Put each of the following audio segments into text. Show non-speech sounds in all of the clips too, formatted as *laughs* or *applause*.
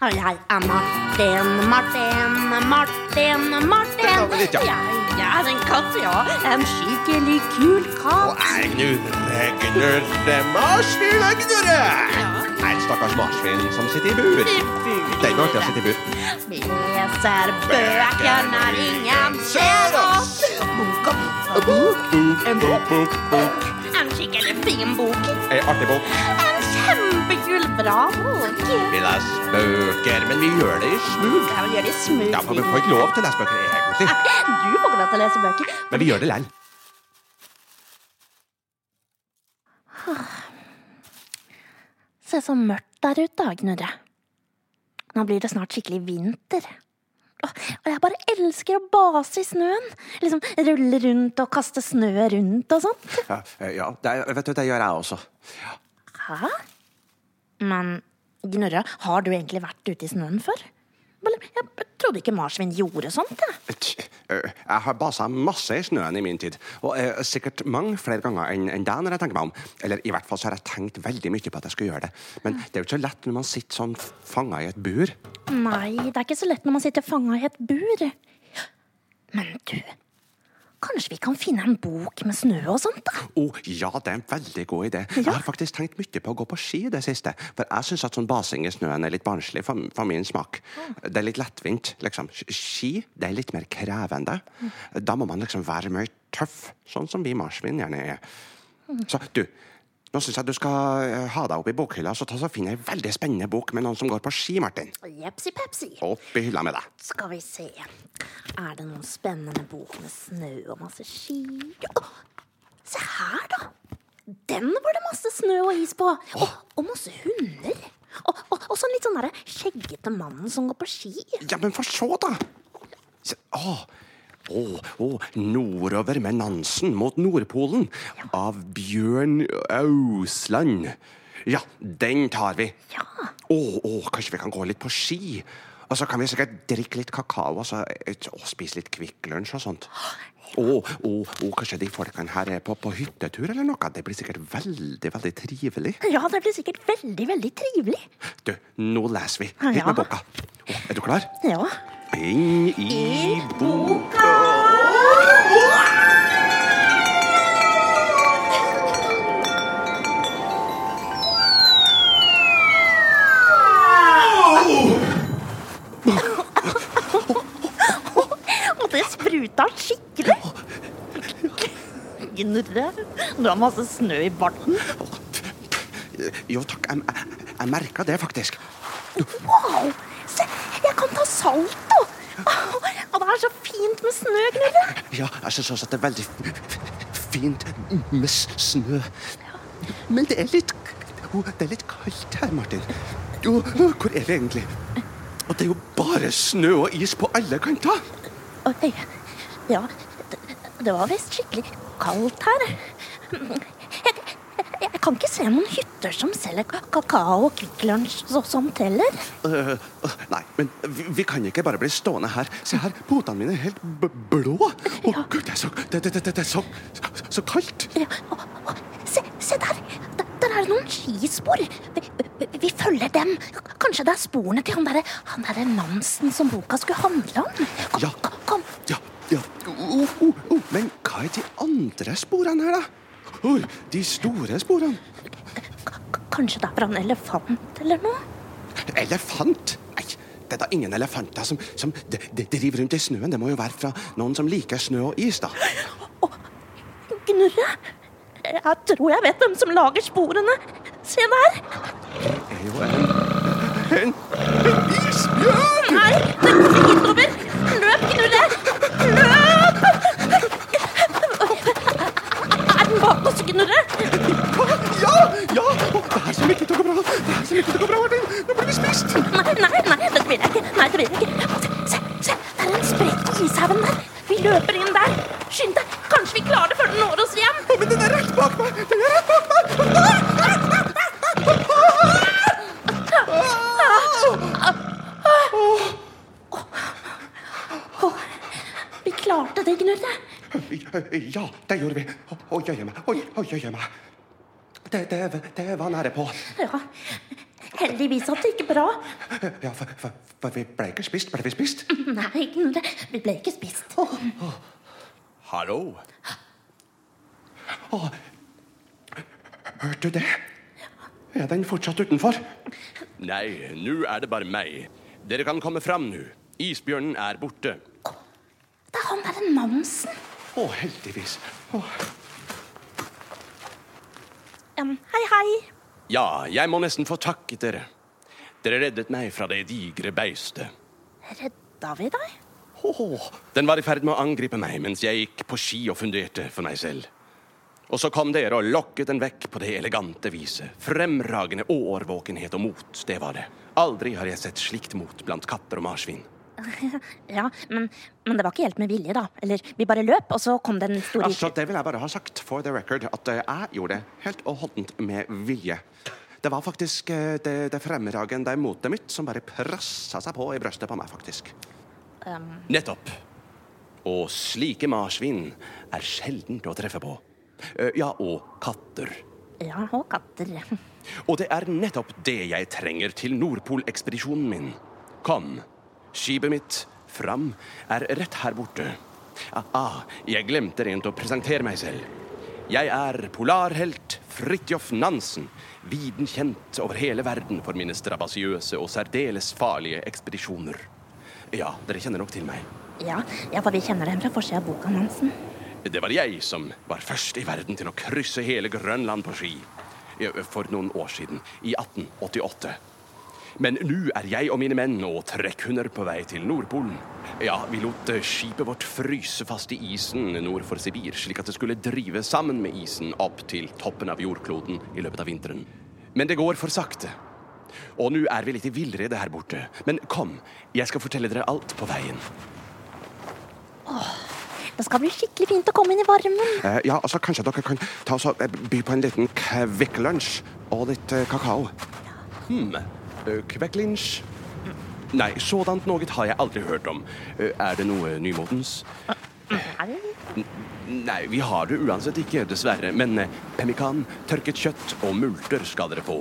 Og jeg er Martin, Martin, Martin, Martin. Jeg er en katt, ja. En skikkelig kul katt. Og jeg gnurre, gnurre, marsvin, jeg gnurre. Ja. en stakkars marsvin som sitter i bur. Det er ikke artig å sitte i bur. Vi leser bøker når ingen ser oss. Bok og bok. En bok, bok. En skikkelig fin bok. En artig bok. Kjempekul, bra bok. Vi leser bøker, men vi gjør det i smug. Ja, vi gjør det smooth. Ja, for vi får ikke lov til å lese bøker, egentlig. *laughs* Du får ikke lov til å lese bøker. Men vi gjør det likevel. Se så mørkt der ute, da, Gnurre. Nå blir det snart skikkelig vinter. Og jeg bare elsker å base i snøen. Liksom rulle rundt og kaste snø rundt og sånn. Ja, ja det, vet du, det gjør jeg også. Hæ? Men Gnurre, har du egentlig vært ute i snøen før? Jeg trodde ikke marsvin gjorde sånt. Jeg. Øh, Jeg har basa masse i snøen i min tid, og uh, sikkert mange flere ganger enn enn deg når jeg tenker meg om. Eller i hvert fall så har jeg tenkt veldig mye på at jeg skulle gjøre det. Men det er jo ikke så lett når man sitter sånn fanga i et bur. Nei, det er ikke så lett når man sitter fanga i et bur. Men du, kanskje vi kan finne en bok med snø og sånt, da? Å ja, det er en veldig god idé. Jeg har faktisk tenkt mye på å gå på ski i det siste. For jeg syns at sånn basing i snøen er litt barnslig for, for min smak. Det er litt lettvint, liksom. Ski det er litt mer krevende. Da må man liksom være mer tøff, sånn som vi marsvin gjerne er. Så du, nå syns jeg du skal eh, ha deg opp i bokhylla så ta så finn ei veldig spennende bok med noen som går på ski, Martin. Jepsi pepsi. Opp i hylla med deg. Skal vi se. Er det noen spennende bok med snø og masse ski? Ja, se her, da! Den var det masse snø og is på. Og, og masse hunder. Og, og, og så en litt sånn derre skjeggete mannen som går på ski. Ja, men få se, da! Se, Å, å, å, nordover med Nansen mot Nordpolen av Bjørn Ausland. Ja, den tar vi. Ja. Å, oh, kanskje vi kan gå litt på ski? Og så kan vi sikkert drikke litt kakao og, så, og spise litt Kvikk Lunsj og sånt. Å, å, å, kanskje de folkene her er på, på hyttetur eller noe? Det blir sikkert veldig, veldig trivelig. Ja, det blir sikkert veldig, veldig trivelig. Du, nå leser vi. Hit med boka. Oh, er du klar? Ja. Inn i boka. Og det spruta skikkelig. Gnurre, du har masse snø i barten. Jo takk, jeg, jeg, jeg merka det faktisk. Wow! Se, jeg kan ta salto! Og det er så fint med snø, Gnurre. Ja, jeg syns også at det er veldig fint med snø. snø. Men det er litt Det er litt kaldt her, Martin. Jo, hvor er vi egentlig? Og det er jo bare snø og is på alle kanter. Oi, ja, det, det var visst skikkelig kaldt her. Kan ikke se noen hytter som selger kakao og Kvikk Lunsj som teller. heller. Øh, øh, nei, men vi, vi kan ikke bare bli stående her. Se her, potene mine er helt blå. Å, Gud, det er så, det, det, det, er så, så, så kaldt. Ja, Oh, oh, se, se der! der! Der er det noen skispor. Vi, vi, vi følger dem. Kanskje det er sporene til han derre der Nansen som boka skulle handle om. Kom, Ja. kom, kom. Ja, ja. Oh, oh, oh. Men hva er de andre sporene her, da? Oi, de store sporene. Kanskje det er fra en elefant eller noe? Elefant? Nei, det er da ingen elefanter som, som de, de driver rundt i snøen. Det må jo være fra noen som liker snø og is, da. Gnurre? Jeg tror jeg vet hvem som lager sporene. Se der! Det er jo En, Er bak oss, Gnurre? Ja! Ja! Å, Det her så ikke til å gå bra. Det her så ikke til å gå bra, Martin. Nå blir vi spist. Nei, nei, nei, det vil jeg ikke. Nei, det vil jeg ikke. Se, se, det er en sprekk i ishaugen der. Vi løper inn der. Skynd deg. Kanskje vi klarer det før den når oss igjen. Å, men den er rett bak meg! Den er rett bak meg! Vi klarte det, Gnurre. Ja, det gjorde vi. Oi, oi, meg. Oi, oi, oi, meg. Det, det, det var nære på. Ja. Heldigvis at det gikk bra. Ja, for, for, for vi ble ikke spist. Ble vi spist? Nei, vi ble ikke spist. Hallo? Å, hørte du det? Er den fortsatt utenfor? Nei, nå er det bare meg. Dere kan komme fram nå. Isbjørnen er borte. Det er han derre Nansen. Å, heldigvis. Å, Um, hei, hei. Ja, jeg må nesten få takke dere. Dere reddet meg fra det digre beistet. Redda vi deg? Oh, den var i ferd med å angripe meg mens jeg gikk på ski og funderte for meg selv. Og så kom dere og lokket den vekk på det elegante viset. Fremragende årvåkenhet og mot, det var det. Aldri har jeg sett slikt mot blant katter og marsvin. *laughs* Ja, men, men det var ikke helt med vilje, da. Eller vi bare løp, og så kom den store Altså, det vil jeg bare ha sagt for the record, at eh, jeg gjorde det helt og holdent med vilje. Det var faktisk eh, det, det fremragende motet mitt som bare pressa seg på i brøstet på meg, faktisk. Nettopp. Og slike marsvin er sjeldent å treffe på. Eh, Ja, og katter. Ja, og katter. *laughs* Og det er nettopp det jeg trenger til Nordpolekspedisjonen min. Kom, skipet mitt fram er rett her borte. Ah, ah, jeg glemte rent å presentere meg selv. Jeg er polarhelt Fridtjof Nansen, viden kjent over hele verden for mine strabasiøse og særdeles farlige ekspedisjoner. Ja, dere kjenner nok til meg. Ja, ja, for vi kjenner dem fra forsida av boka, Nansen. Det var jeg som var først i verden til å krysse hele Grønland på ski. For noen år siden, i 1888. Men nå er jeg og mine menn og trekkhunder på vei til Nordpolen. Ja, vi lot eh, skipet vårt fryse fast i isen nord for Sibir, slik at det skulle drive sammen med isen opp til toppen av jordkloden i løpet av vinteren. Men det går for sakte. Og nå er vi litt i villrede her borte. Men kom, jeg skal fortelle dere alt på veien. Åh, Det skal bli skikkelig fint å komme inn i varmen. Eh, ja, altså Kanskje dere kan ta oss og eh, by på en liten kvekklunsj og litt eh, kakao. Kvekklunsj? Nei, sådant noe har jeg aldri hørt om. Eh, er det noe nymotens? Nei, Nei, vi har det uansett ikke, dessverre. Men eh, pemmikan, tørket kjøtt og multer skal dere få.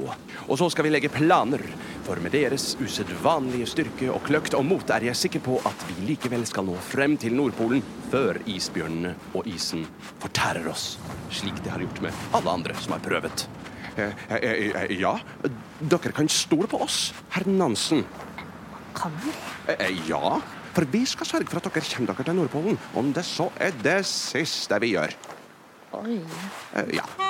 Og så skal vi legge planer, for med deres usedvanlige styrke og kløkt og mot er jeg sikker på at vi likevel skal nå frem til Nordpolen før isbjørnene og isen fortærer oss, slik det har gjort med alle andre som har prøvet. Eh, eh, eh, ja, dere kan stole på oss, herr Nansen. kan vi? Eh, ja, for vi skal sørge for at dere kommer dere til Nordpolen, om det så er det siste vi gjør. Oi. Ja.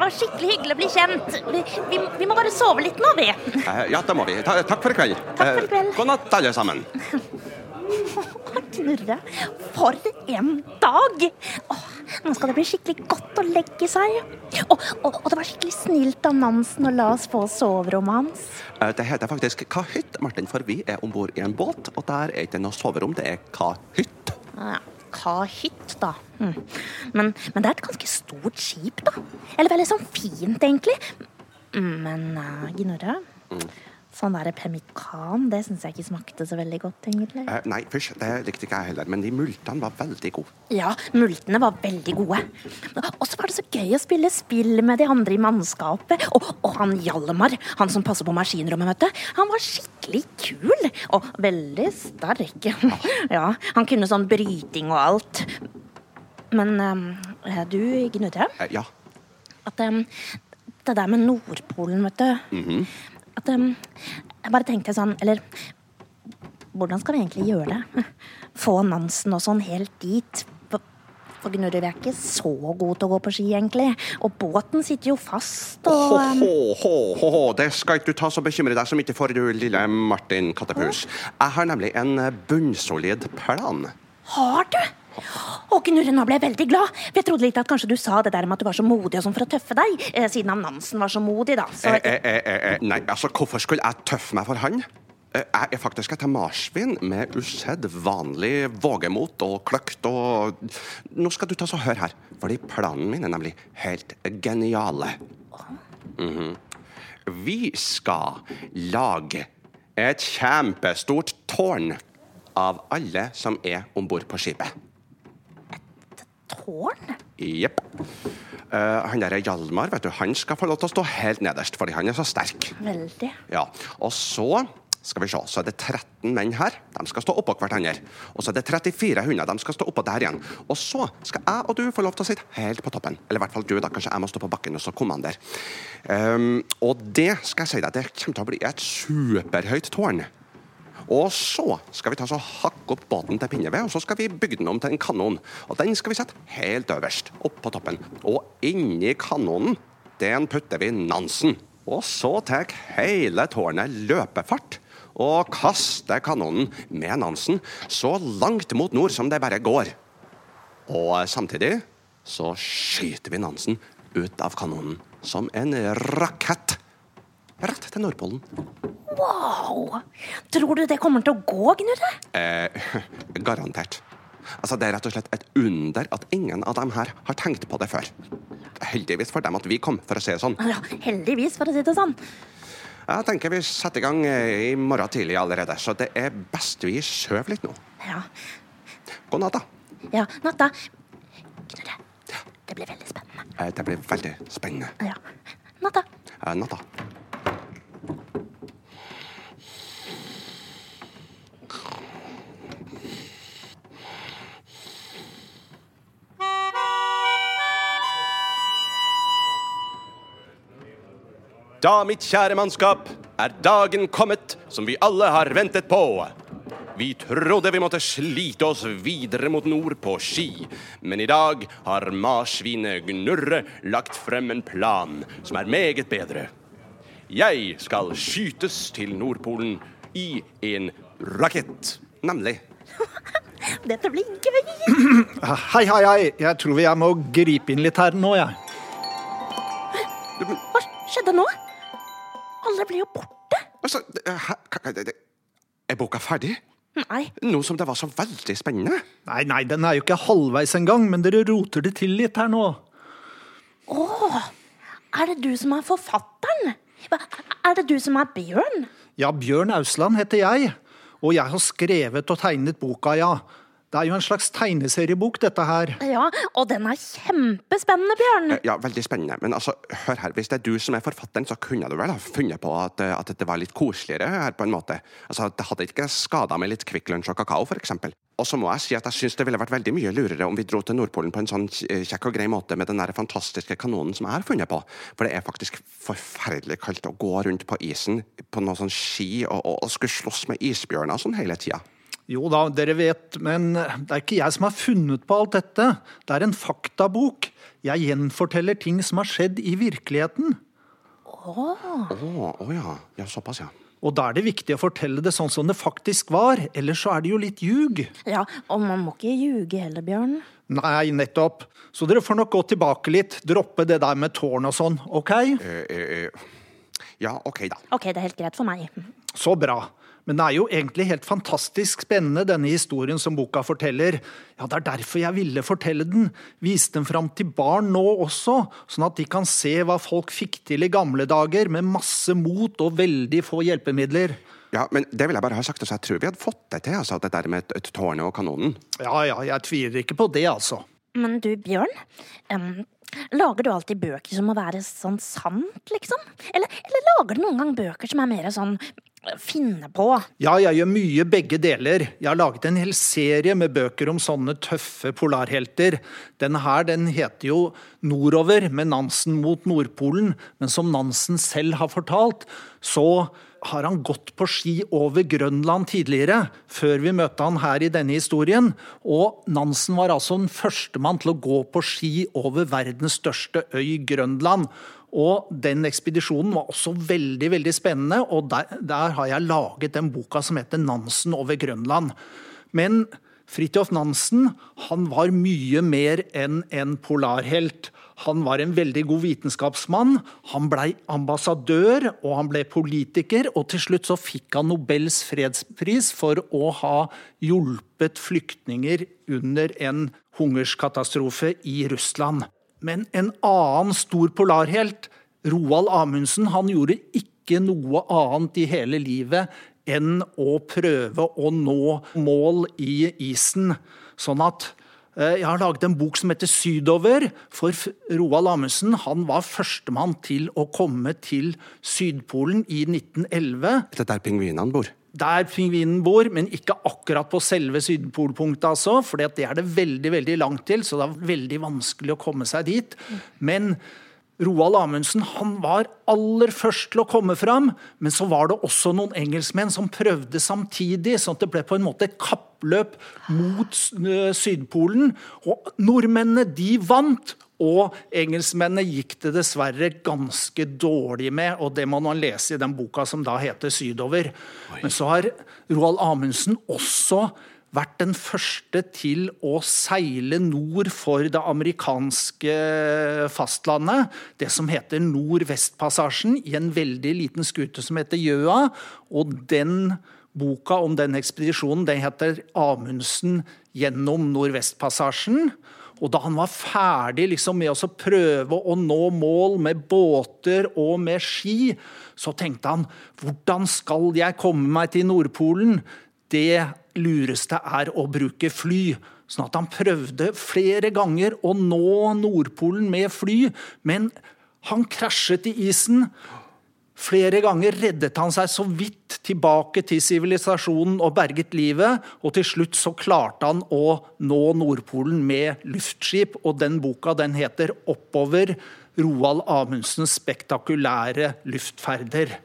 Var skikkelig hyggelig å bli kjent. Vi, vi, vi må bare sove litt nå, vi. Eh, ja, det må vi. Ta, takk for i kveld. Takk for i kveld. Eh, God natt, alle sammen. Knurre, for en dag! Åh, nå skal det bli skikkelig godt å legge seg. Og, og, og det var skikkelig snilt av Nansen å la oss få soverommet hans. Eh, Det heter faktisk kahytt, Martin, for vi er om bord i en båt, og der er ikke noe soverom, det er kahytt. Ja, Kahytt, da. Mm. Men, men det er et ganske stort skip, da. Eller veldig sånn fint, egentlig. Mm, Men uh, Gnurre, sånn der pemmikan, det syns jeg ikke smakte så veldig godt, egentlig. Eh, Nei, fysj, det likte ikke jeg heller, men de multene var veldig gode. Ja, multene var veldig gode. Og så var det så gøy å spille spill med de andre i mannskapet. Og, og han Hjalmar, han som passer på maskinrommet, vet du. Han var skikkelig kul. Og veldig sterk. *laughs* Ja, han kunne sånn bryting og alt. Men eh, du, Gnudre, Eh, Ja, at eh, det der med Nordpolen, vet du At um, jeg bare tenkte sånn Eller hvordan skal vi egentlig gjøre det? *laughs* Få Nansen og sånn helt dit. For, for Gnurre, vi er ikke så gode til å gå på ski, egentlig. Og båten sitter jo fast, og eh, hå, hå, hå, hå. Det skal ikke du ta så bekymre deg som ikke for, du lille Martin Kattepus. Jeg har nemlig en bunnsolid plan. Har du? Å, Gnurre, nå ble jeg veldig glad. Jeg trodde litt at kanskje du sa det der med at du var så modig og sånn for å tøffe deg. Eh, siden han Nansen var så modig, da. Så, Eh, eh, eh, eh, eh, nei, altså, hvorfor skulle jeg tøffe meg for han? Jeg er faktisk et marsvin med usedvanlig vågemot og kløkt og Nå skal du ta så hør her, fordi planen min er nemlig helt geniale. Mhm. Vi skal lage et kjempestort tårn av alle som er om bord på skipet. Tårn? Jepp. Uh, han der Hjalmar vet du, han skal få lov til å stå helt nederst, fordi han er så sterk. Veldig. Ja, Og så skal vi se, så er det 13 menn her. De skal stå oppå hverandre. Og så er det 34 hunder. De skal stå oppå der igjen. Og så skal jeg og du få lov til å sitte helt på toppen. Eller i hvert fall du, da. Kanskje jeg må stå på bakken og så kommandere. Um, og det skal jeg si deg, det kommer til å bli et superhøyt tårn. Og så skal vi ta så hakke opp båten til Pinneved, og så skal vi bygge den om til en kanon. Og den skal vi sette helt øverst, opp på toppen. Og inni kanonen, den putter vi Nansen. Og så tar hele tårnet løpefart og kaster kanonen med Nansen så langt mot nord som det bare går. Og samtidig så skyter vi Nansen ut av kanonen som en rakett. Rett til Nordpolen. Wow! Tror du det kommer til å gå, Gnurre? Eh, *laughs* garantert. Altså, Det er rett og slett et under at ingen av dem her har tenkt på det før. Heldigvis for dem at vi kom, for å si det sånn. Ja, heldigvis, for å si det sånn. Jeg tenker vi setter i gang eh, i morgen tidlig allerede, så det er best vi sover litt nå. Ja. God natt, da. ja natta. Gnurre, det blir veldig spennende. Eh, Det blir veldig spennende. Ja. Natta. Eh, Natta. Da, mitt kjære mannskap, er dagen kommet som vi alle har ventet på. Vi trodde vi måtte slite oss videre mot nord på ski, men i dag har marsvinet Gnurre lagt frem en plan som er meget bedre. Jeg skal skytes til Nordpolen i en rakett. Nemlig. *laughs* Dette blir gøy. *clears throat* Hei, hei, hei. Jeg tror vi må gripe inn litt her nå, jeg. Hva skjedde nå? Alle ble jo borte. Altså, hæ? Det- det- Er boka ferdig? Nei. Nå som det var så veldig spennende. Nei, nei, den er jo ikke halvveis engang, men dere roter det til litt her nå. Er det du som er forfatteren? Er det du som er Bjørn? Ja, Bjørn Ausland heter jeg, og jeg har skrevet og tegnet boka, ja. Det er jo en slags tegneseriebok, dette her. Ja, og den er kjempespennende, Bjørn. Eh, Ja, veldig spennende. Men altså, hør her, hvis det er du som er forfatteren, så kunne du vel ha funnet på at, eh, at det var litt koseligere her, på en måte. Altså, Det hadde ikke skada med litt Kvikk Lunsj og kakao, f.eks. Og så må jeg si at jeg syns det ville vært veldig mye lurere om vi dro til Nordpolen på en sånn eh, kjekk og grei måte med den der fantastiske kanonen som jeg har funnet på. For det er faktisk forferdelig kaldt å gå rundt på isen på noe sånn ski og, og, og skulle slåss med isbjørner sånn hele tida. Jo da, dere vet, men det er ikke jeg som har funnet på alt dette. Det er en faktabok. Jeg gjenforteller ting som har skjedd i virkeligheten. Å å ja. Ja, såpass, ja. Og da er det viktig å fortelle det sånn som det faktisk var, ellers så er det jo litt ljug. Ja, og man må ikke ljuge heller, Bjørn. Nei, nettopp. Så dere får nok gå tilbake litt, droppe det der med tårn og sånn, ok? Eh, eh, eh. Ja, OK, da. Ok, det er helt greit for meg. Så bra. Men det er jo egentlig helt fantastisk spennende, denne historien som boka forteller. Ja, det er derfor jeg ville fortelle den. Vise den fram til barn nå også, sånn at de kan se hva folk fikk til i gamle dager, med masse mot og veldig få hjelpemidler. Ja, men det vil jeg bare ha sagt, altså, jeg tror vi hadde fått det til, altså, det der med et, et tårnet og kanonen. Ja ja, jeg tviler ikke på det, altså. Men du, Bjørn. Um, lager du alltid bøker som må være sånn sant, liksom? Eller, eller lager du noen gang bøker som er mer sånn finne på? Ja, jeg gjør mye begge deler. Jeg har laget en hel serie med bøker om sånne tøffe polarhelter. Denne her, den heter jo Nordover med Nansen mot Nordpolen, men som Nansen selv har fortalt, så har han gått på ski over Grønland tidligere, før vi møtte han her i denne historien. Og Nansen var altså den førstemann til å gå på ski over verdens største øy, Grønland. Og den ekspedisjonen var også veldig veldig spennende, og der, der har jeg laget den boka som heter 'Nansen over Grønland'. Men Fridtjof Nansen han var mye mer enn en polarhelt. Han var en veldig god vitenskapsmann. Han blei ambassadør, og han ble politiker. Og til slutt så fikk han Nobels fredspris for å ha hjulpet flyktninger under en hungerskatastrofe i Russland. Men en annen stor polarhelt, Roald Amundsen, han gjorde ikke noe annet i hele livet enn å prøve å nå mål i isen. Sånn at eh, jeg har laget en bok som heter Sydover. For Roald Amundsen han var førstemann til å komme til Sydpolen i 1911 Dette er der pingvinene bor. Der pingvinen bor, men ikke akkurat på selve sydpolpunktet, altså. For det er det veldig veldig langt til, så det er veldig vanskelig å komme seg dit. Men Roald Amundsen han var aller først til å komme fram, men så var det også noen engelskmenn som prøvde samtidig, sånn at det ble på en måte et kappløp mot eh, Sydpolen. Og nordmennene, de vant. Og engelskmennene gikk det dessverre ganske dårlig med, og det må man lese i den boka som da heter 'Sydover'. Men så har Roald Amundsen også vært den første til å seile nord for det amerikanske fastlandet. Det som heter Nordvestpassasjen, i en veldig liten skute som heter Gjøa. Og den boka om den ekspedisjonen den heter 'Amundsen gjennom Nordvestpassasjen'. Og da han var ferdig liksom med å prøve å nå mål med båter og med ski, så tenkte han hvordan skal jeg komme meg til Nordpolen? Det lureste er å bruke fly. Sånn at han prøvde flere ganger å nå Nordpolen med fly, men han krasjet i isen. Flere ganger reddet han seg så vidt tilbake til sivilisasjonen og berget livet, og til slutt så klarte han å nå Nordpolen med luftskip, og den boka den heter 'Oppover Roald Amundsens spektakulære luftferder'.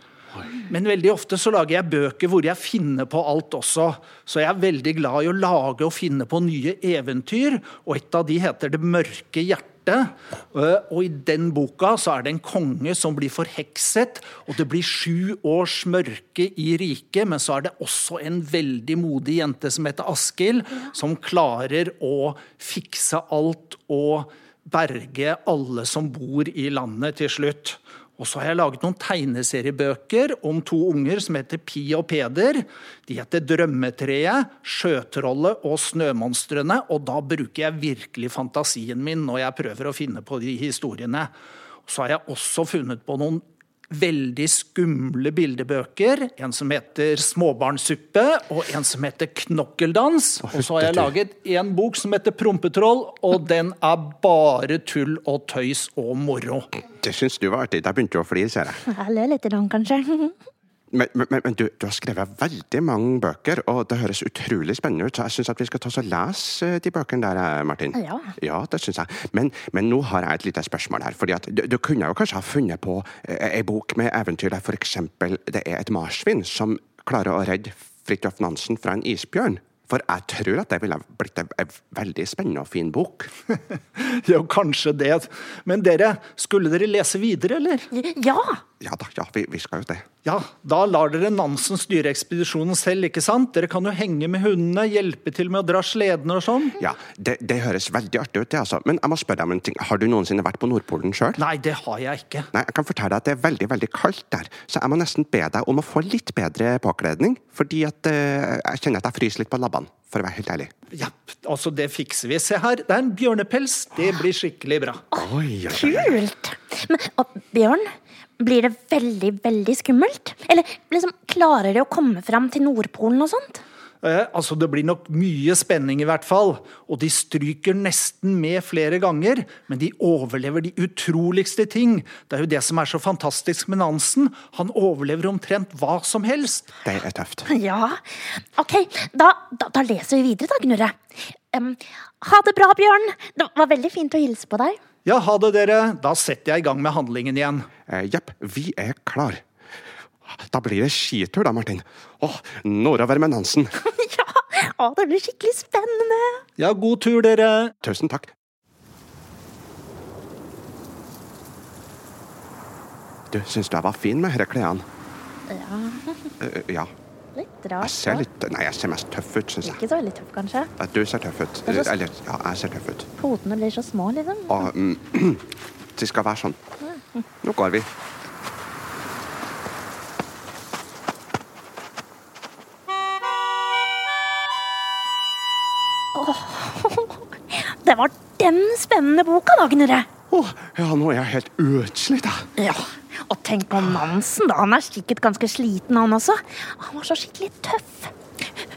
Men veldig ofte så lager jeg bøker hvor jeg finner på alt også. Så jeg er veldig glad i å lage og finne på nye eventyr, og et av de heter 'Det mørke hjertet'. Eh, Og i den boka så er det en konge som blir forhekset, og det blir sju års mørke i riket, men så er det også en veldig modig jente som heter Askild, som klarer å fikse alt og berge alle som bor i landet til slutt. Og så har jeg laget noen tegneseriebøker om to unger som heter Pi og Peder. De heter Drømmetreet, Sjøtrollet og Snømonstrene. Og da bruker jeg virkelig fantasien min når jeg prøver å finne på de historiene. Så har jeg også funnet på noen veldig skumle bildebøker. En som heter 'Småbarnsuppe', og en som heter 'Knokkeldans'. Og så har jeg laget en bok som heter 'Prompetroll', og den er bare tull og tøys og moro. Det syns du var artig. Da begynte du å flire, ser jeg. Jeg ler litt, grann, kanskje. *laughs* Men, men, men du, du har skrevet veldig mange bøker, og det høres utrolig spennende ut. Så jeg syns vi skal ta oss og lese eh, de bøkene der, eh, Martin. Ja. Ja, det synes jeg. Men, men nå har jeg et lite spørsmål her. fordi at du, du kunne jo kanskje ha funnet på eh, ei bok med eventyr der f.eks. det er et marsvin som klarer å redde Fridtjof Nansen fra en isbjørn. For jeg tror at det ville blitt en veldig spennende og fin bok. *laughs* Ja, kanskje det. Men dere, skulle dere lese videre, eller? Ja! Ja da, ja, vi, vi skal jo det. Ja, da lar dere Nansen styre ekspedisjonen selv, ikke sant? Dere kan jo henge med hundene, hjelpe til med å dra sledene og sånn. Ja, det, det høres veldig artig ut, det, altså. Men jeg må spørre deg om en ting. Har du noensinne vært på Nordpolen sjøl? Nei, det har jeg ikke. Nei, jeg kan fortelle deg at det er veldig veldig kaldt der, så jeg må nesten be deg om å få litt bedre påkledning. Fordi at eh, jeg kjenner at jeg fryser litt på labbene, for å være helt ærlig. Ja, altså det fikser vi. Se her, det er en bjørnepels. Det blir skikkelig bra. Oi, oi, oi. Kult! Men og, Bjørn, blir det veldig, veldig skummelt? Eller liksom, klarer de å komme fram til Nordpolen og sånt? Eh, altså Det blir nok mye spenning, i hvert fall. Og de stryker nesten med flere ganger, men de overlever de utroligste ting. Det er jo det som er så fantastisk med Nansen. Han overlever omtrent hva som helst. Det er tøft. *laughs* Ja. Ok, da, da, da leser vi videre, da, Gnurre. Um, ha det bra, Bjørn. Det var veldig fint å hilse på deg. Ja, ha det, dere. Da setter jeg i gang med handlingen igjen. Eh, Jepp, vi er klar. Da blir det skitur, da, Martin. Åh, Nora med Nansen. *laughs* ja, å, det blir skikkelig spennende. Ja, god tur, dere. Tusen takk. Du, syns du jeg var fin med disse klærne? Ja, Uh, ja. litt Jeg rart. ser litt Nei, jeg ser mest tøff ut, syns jeg. Ikke så veldig tøff, kanskje. At Du ser tøff ut. Er så- Eller, ja, jeg ser tøff ut. Potene blir så små, liksom. Og mm, *clears throat* det skal være sånn. Nå går vi. Det var den spennende boka, da, Gnurre. Åh, ja, nå er jeg helt utslitt, jeg. Ja, Og tenk på Nansen, da. Han er sikkert ganske sliten, han også. Han var så skikkelig tøff.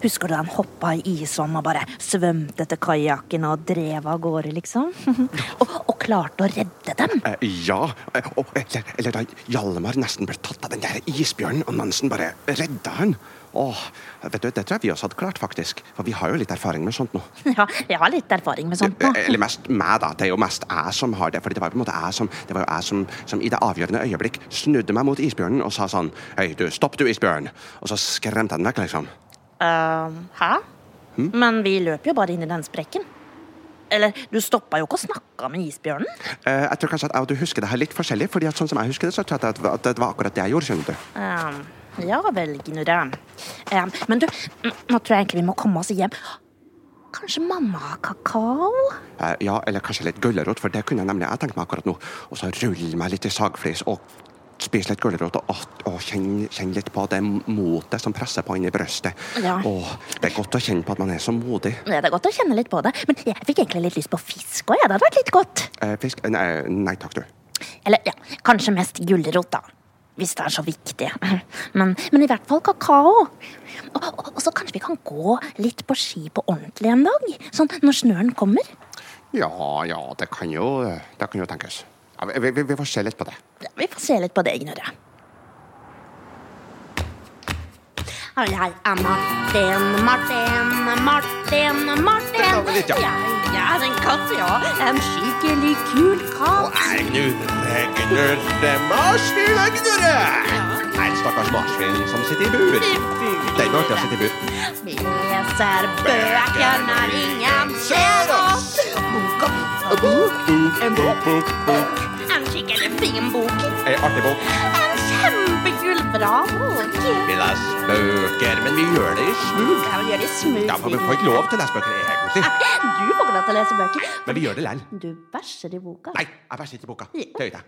Husker du da han hoppa i isvann og bare svømte til kajakken og drev av gårde, liksom? *laughs* og, og klarte å redde dem. Eh, ja. eh, og- eller, eller da Hjalmar nesten ble tatt av den der isbjørnen, og Nansen bare redda han. Åh, vet du, Det tror jeg vi også hadde klart, faktisk. For vi har jo litt erfaring med sånt nå. *laughs* Ja, jeg har litt erfaring med sånt nå. Eh, Eller mest meg, da. Det er jo mest jeg som har det. Fordi det var på en måte jeg som, det var jo jeg som, som i det avgjørende øyeblikk snudde meg mot isbjørnen og sa sånn Hei, du, stopp du, isbjørn. Og så skremte jeg den vekk, liksom. Uh, hæ? Men vi løp jo bare inn i den sprekken. Eller, du stoppa jo ikke å snakke med isbjørnen. Uh, jeg tror kanskje at jeg og du husker det her litt forskjellig, fordi at sånn som jeg husker det, så tror jeg at det, var- akkurat det jeg gjorde, skjønner du. Eh, ja vel, Gnurre. Um, men du, nå tror jeg egentlig vi må komme oss hjem. Kanskje mamma har kakao? Eh, ja, eller kanskje litt gulrot, for det kunne jeg nemlig jeg tenkt meg akkurat nå. Og så rulle meg litt i sagflis og spise litt gulrot og, og, og kjenne, kjenn litt på det motet som presser på inni brøstet. Ja. Åh, det er godt å kjenne på at man er så modig. Ja, det er godt å kjenne litt på det, men jeg fikk egentlig litt lyst på fisk òg. Ja, det hadde vært litt godt. Eh, fisk eh, nei, nei takk, du. Eller ja, kanskje mest gulrot, da. Hvis det er så viktig. Men, men i hvert fall kakao. Og, og, og så kanskje vi kan gå litt på ski på ordentlig en dag? Sånn når snøen kommer. Ja, ja, det kan jo, det kan jo tenkes. Ja, vi, vi, vi får se litt på det. Ja, vi får se litt på det, Gnurre. Og jeg er Martin, Martin, Martin, Martin. Litt, ja. Jeg, er en katt, ja. En skikkelig kul katt. jeg gnurre, gnurre, marsvin, jeg Ja. En stakkars marsvin som sitter i bur. Det er artig å sitte i bur. Leser bøker når ingen ser oss. Bok og bok. En bok. En skikkelig fin bok. Ei artig bok. En kjempekul, bra bok. Vi leser bøker, men vi gjør det i smug. Ja, vi gjør det smooth. Ja, for vi får ikke lov til å lese bøker, egentlig. Du får ikke lov til å lese bøker. Men vi gjør det likevel. Du bæsjer i boka. Nei, jeg bæsjer ikke i boka. Jeg ikke.